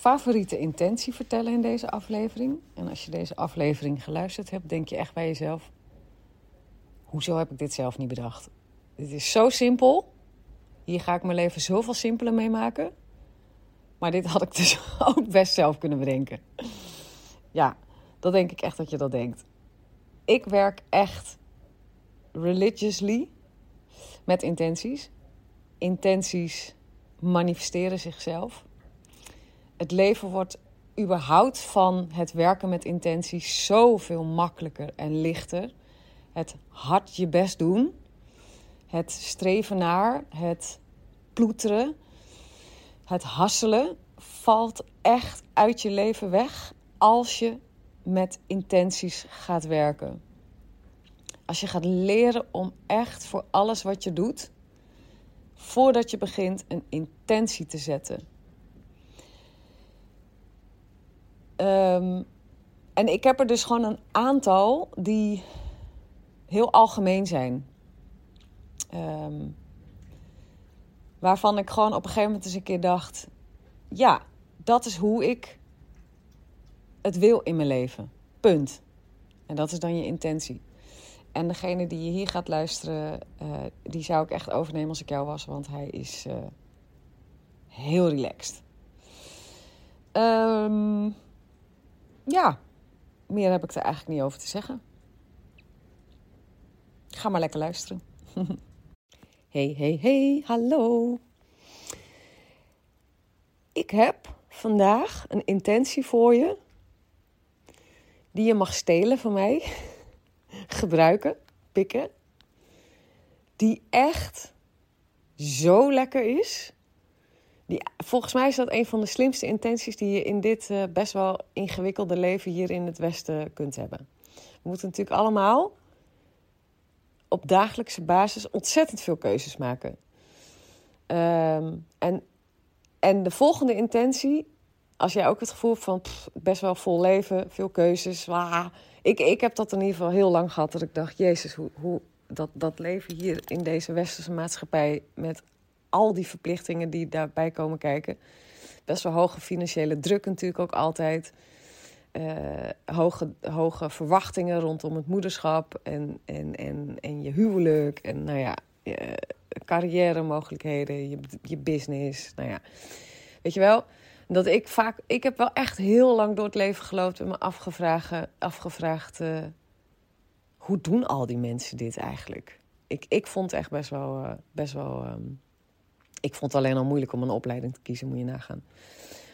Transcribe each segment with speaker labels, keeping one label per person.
Speaker 1: favoriete intentie vertellen in deze aflevering. En als je deze aflevering geluisterd hebt, denk je echt bij jezelf: hoezo heb ik dit zelf niet bedacht? Dit is zo simpel. Hier ga ik mijn leven zoveel simpeler mee maken. Maar dit had ik dus ook best zelf kunnen bedenken. Ja, dat denk ik echt dat je dat denkt. Ik werk echt religiously met intenties. Intenties manifesteren zichzelf. Het leven wordt überhaupt van het werken met intenties zoveel makkelijker en lichter. Het hard je best doen, het streven naar, het ploeteren, het hasselen valt echt uit je leven weg als je met intenties gaat werken. Als je gaat leren om echt voor alles wat je doet, voordat je begint, een intentie te zetten. Um, en ik heb er dus gewoon een aantal die heel algemeen zijn. Um, waarvan ik gewoon op een gegeven moment eens een keer dacht: ja, dat is hoe ik het wil in mijn leven. Punt. En dat is dan je intentie. En degene die je hier gaat luisteren, uh, die zou ik echt overnemen als ik jou was, want hij is uh, heel relaxed. Um, ja, meer heb ik er eigenlijk niet over te zeggen. Ga maar lekker luisteren. hey, hey, hey, hallo. Ik heb vandaag een intentie voor je. Die je mag stelen van mij. Gebruiken, pikken. Die echt zo lekker is. Die, volgens mij is dat een van de slimste intenties die je in dit uh, best wel ingewikkelde leven hier in het Westen kunt hebben. We moeten natuurlijk allemaal op dagelijkse basis ontzettend veel keuzes maken. Um, en, en de volgende intentie, als jij ook het gevoel hebt van best wel vol leven, veel keuzes. Wah, ik, ik heb dat in ieder geval heel lang gehad. Dat ik dacht, Jezus, hoe, hoe dat, dat leven hier in deze westerse maatschappij met al die verplichtingen die daarbij komen kijken. Best wel hoge financiële druk natuurlijk ook altijd. Uh, hoge, hoge verwachtingen rondom het moederschap en, en, en, en je huwelijk. En nou ja, je carrière mogelijkheden, je, je business. Nou ja, weet je wel, dat ik vaak... Ik heb wel echt heel lang door het leven geloofd en me afgevraagd... afgevraagd uh, hoe doen al die mensen dit eigenlijk? Ik, ik vond het echt best wel, uh, best wel um, ik vond het alleen al moeilijk om een opleiding te kiezen, moet je nagaan.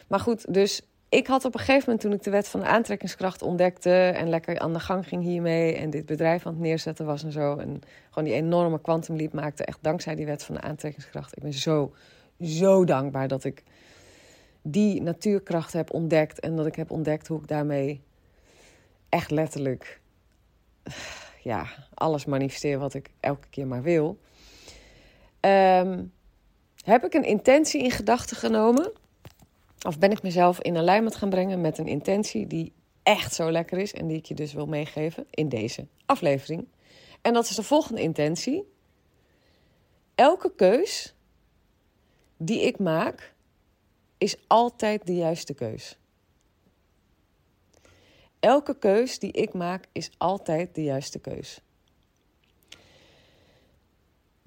Speaker 1: Maar goed, dus ik had op een gegeven moment toen ik de wet van de aantrekkingskracht ontdekte en lekker aan de gang ging hiermee en dit bedrijf aan het neerzetten was en zo. En gewoon die enorme kwantumliep maakte, echt dankzij die wet van de aantrekkingskracht. Ik ben zo, zo dankbaar dat ik die natuurkracht heb ontdekt en dat ik heb ontdekt hoe ik daarmee echt letterlijk ja, alles manifesteer wat ik elke keer maar wil. Um, heb ik een intentie in gedachten genomen? Of ben ik mezelf in alignment gaan brengen met een intentie die echt zo lekker is en die ik je dus wil meegeven in deze aflevering? En dat is de volgende intentie. Elke keus die ik maak is altijd de juiste keus. Elke keus die ik maak is altijd de juiste keus.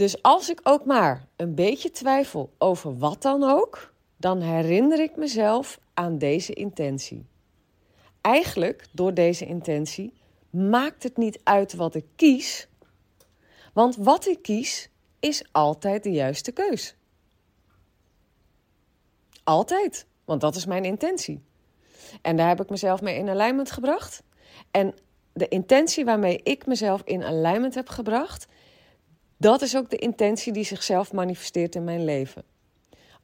Speaker 1: Dus als ik ook maar een beetje twijfel over wat dan ook, dan herinner ik mezelf aan deze intentie. Eigenlijk, door deze intentie, maakt het niet uit wat ik kies, want wat ik kies is altijd de juiste keus. Altijd, want dat is mijn intentie. En daar heb ik mezelf mee in alignment gebracht. En de intentie waarmee ik mezelf in alignment heb gebracht, dat is ook de intentie die zichzelf manifesteert in mijn leven.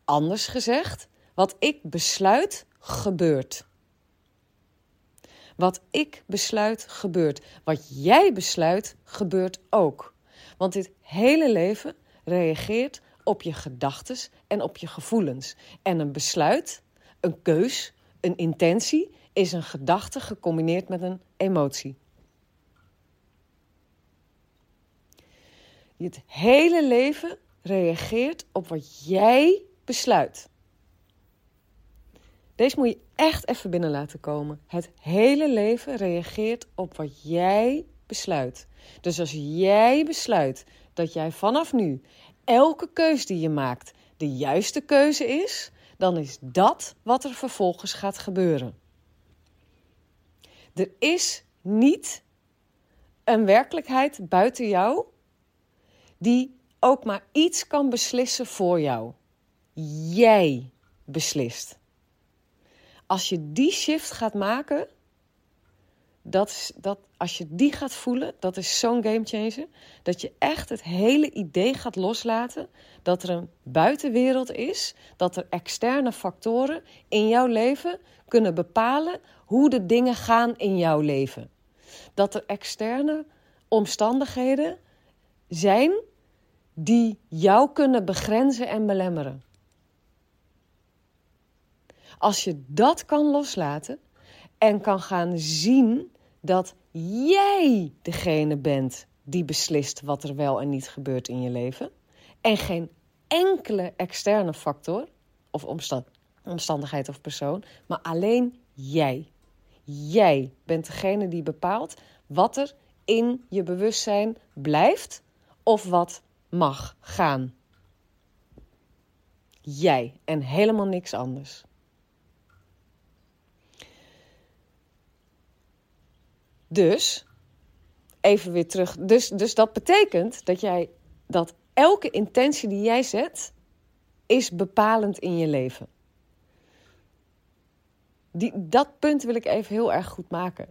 Speaker 1: Anders gezegd, wat ik besluit, gebeurt. Wat ik besluit, gebeurt. Wat jij besluit, gebeurt ook. Want dit hele leven reageert op je gedachten en op je gevoelens. En een besluit, een keus, een intentie is een gedachte gecombineerd met een emotie. Het hele leven reageert op wat jij besluit. Deze moet je echt even binnen laten komen. Het hele leven reageert op wat jij besluit. Dus als jij besluit dat jij vanaf nu elke keus die je maakt de juiste keuze is, dan is dat wat er vervolgens gaat gebeuren. Er is niet een werkelijkheid buiten jou die ook maar iets kan beslissen voor jou. Jij beslist. Als je die shift gaat maken, dat is, dat, als je die gaat voelen, dat is zo'n gamechanger. Dat je echt het hele idee gaat loslaten dat er een buitenwereld is, dat er externe factoren in jouw leven kunnen bepalen hoe de dingen gaan in jouw leven. Dat er externe omstandigheden zijn die jou kunnen begrenzen en belemmeren. Als je dat kan loslaten en kan gaan zien dat jij degene bent die beslist wat er wel en niet gebeurt in je leven. En geen enkele externe factor of omstandigheid of persoon, maar alleen jij. Jij bent degene die bepaalt wat er in je bewustzijn blijft of wat mag gaan. Jij en helemaal niks anders. Dus, even weer terug. Dus, dus dat betekent dat jij dat elke intentie die jij zet, is bepalend in je leven. Die, dat punt wil ik even heel erg goed maken.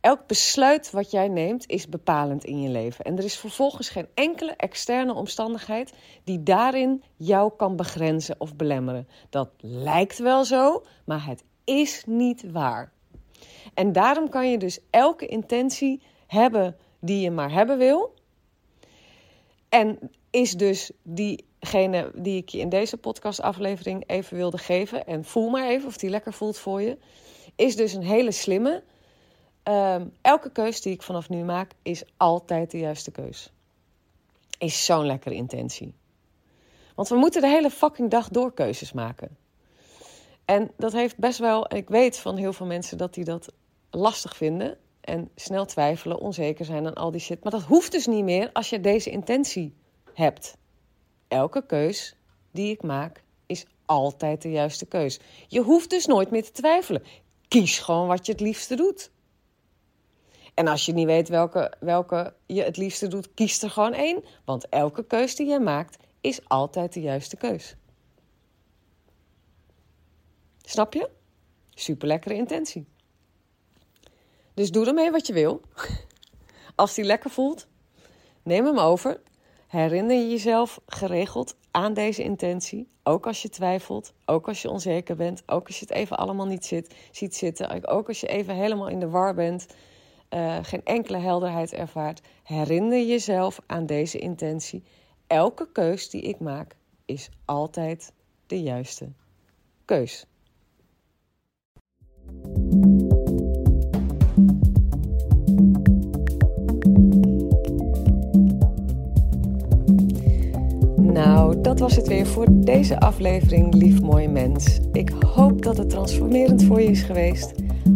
Speaker 1: Elk besluit wat jij neemt is bepalend in je leven. En er is vervolgens geen enkele externe omstandigheid die daarin jou kan begrenzen of belemmeren. Dat lijkt wel zo, maar het is niet waar. En daarom kan je dus elke intentie hebben die je maar hebben wil. En is dus diegene die ik je in deze podcastaflevering even wilde geven, en voel maar even of die lekker voelt voor je, is dus een hele slimme. Ehm, elke keus die ik vanaf nu maak, is altijd de juiste keus. Is zo'n lekkere intentie. Want we moeten de hele fucking dag door keuzes maken. En dat heeft best wel, en ik weet van heel veel mensen dat die dat lastig vinden en snel twijfelen, onzeker zijn en al die shit. Maar dat hoeft dus niet meer als je deze intentie hebt. Elke keus die ik maak is altijd de juiste keus. Je hoeft dus nooit meer te twijfelen. Kies gewoon wat je het liefste doet. En als je niet weet welke, welke je het liefste doet, kies er gewoon één. Want elke keus die jij maakt is altijd de juiste keus. Snap je? Super lekkere intentie. Dus doe ermee wat je wil. Als die lekker voelt, neem hem over. Herinner je jezelf geregeld aan deze intentie. Ook als je twijfelt, ook als je onzeker bent, ook als je het even allemaal niet zit, ziet zitten. Ook als je even helemaal in de war bent, uh, geen enkele helderheid ervaart. Herinner jezelf aan deze intentie. Elke keus die ik maak is altijd de juiste keus. Nou, dat was het weer voor deze aflevering, lief mooi mens. Ik hoop dat het transformerend voor je is geweest.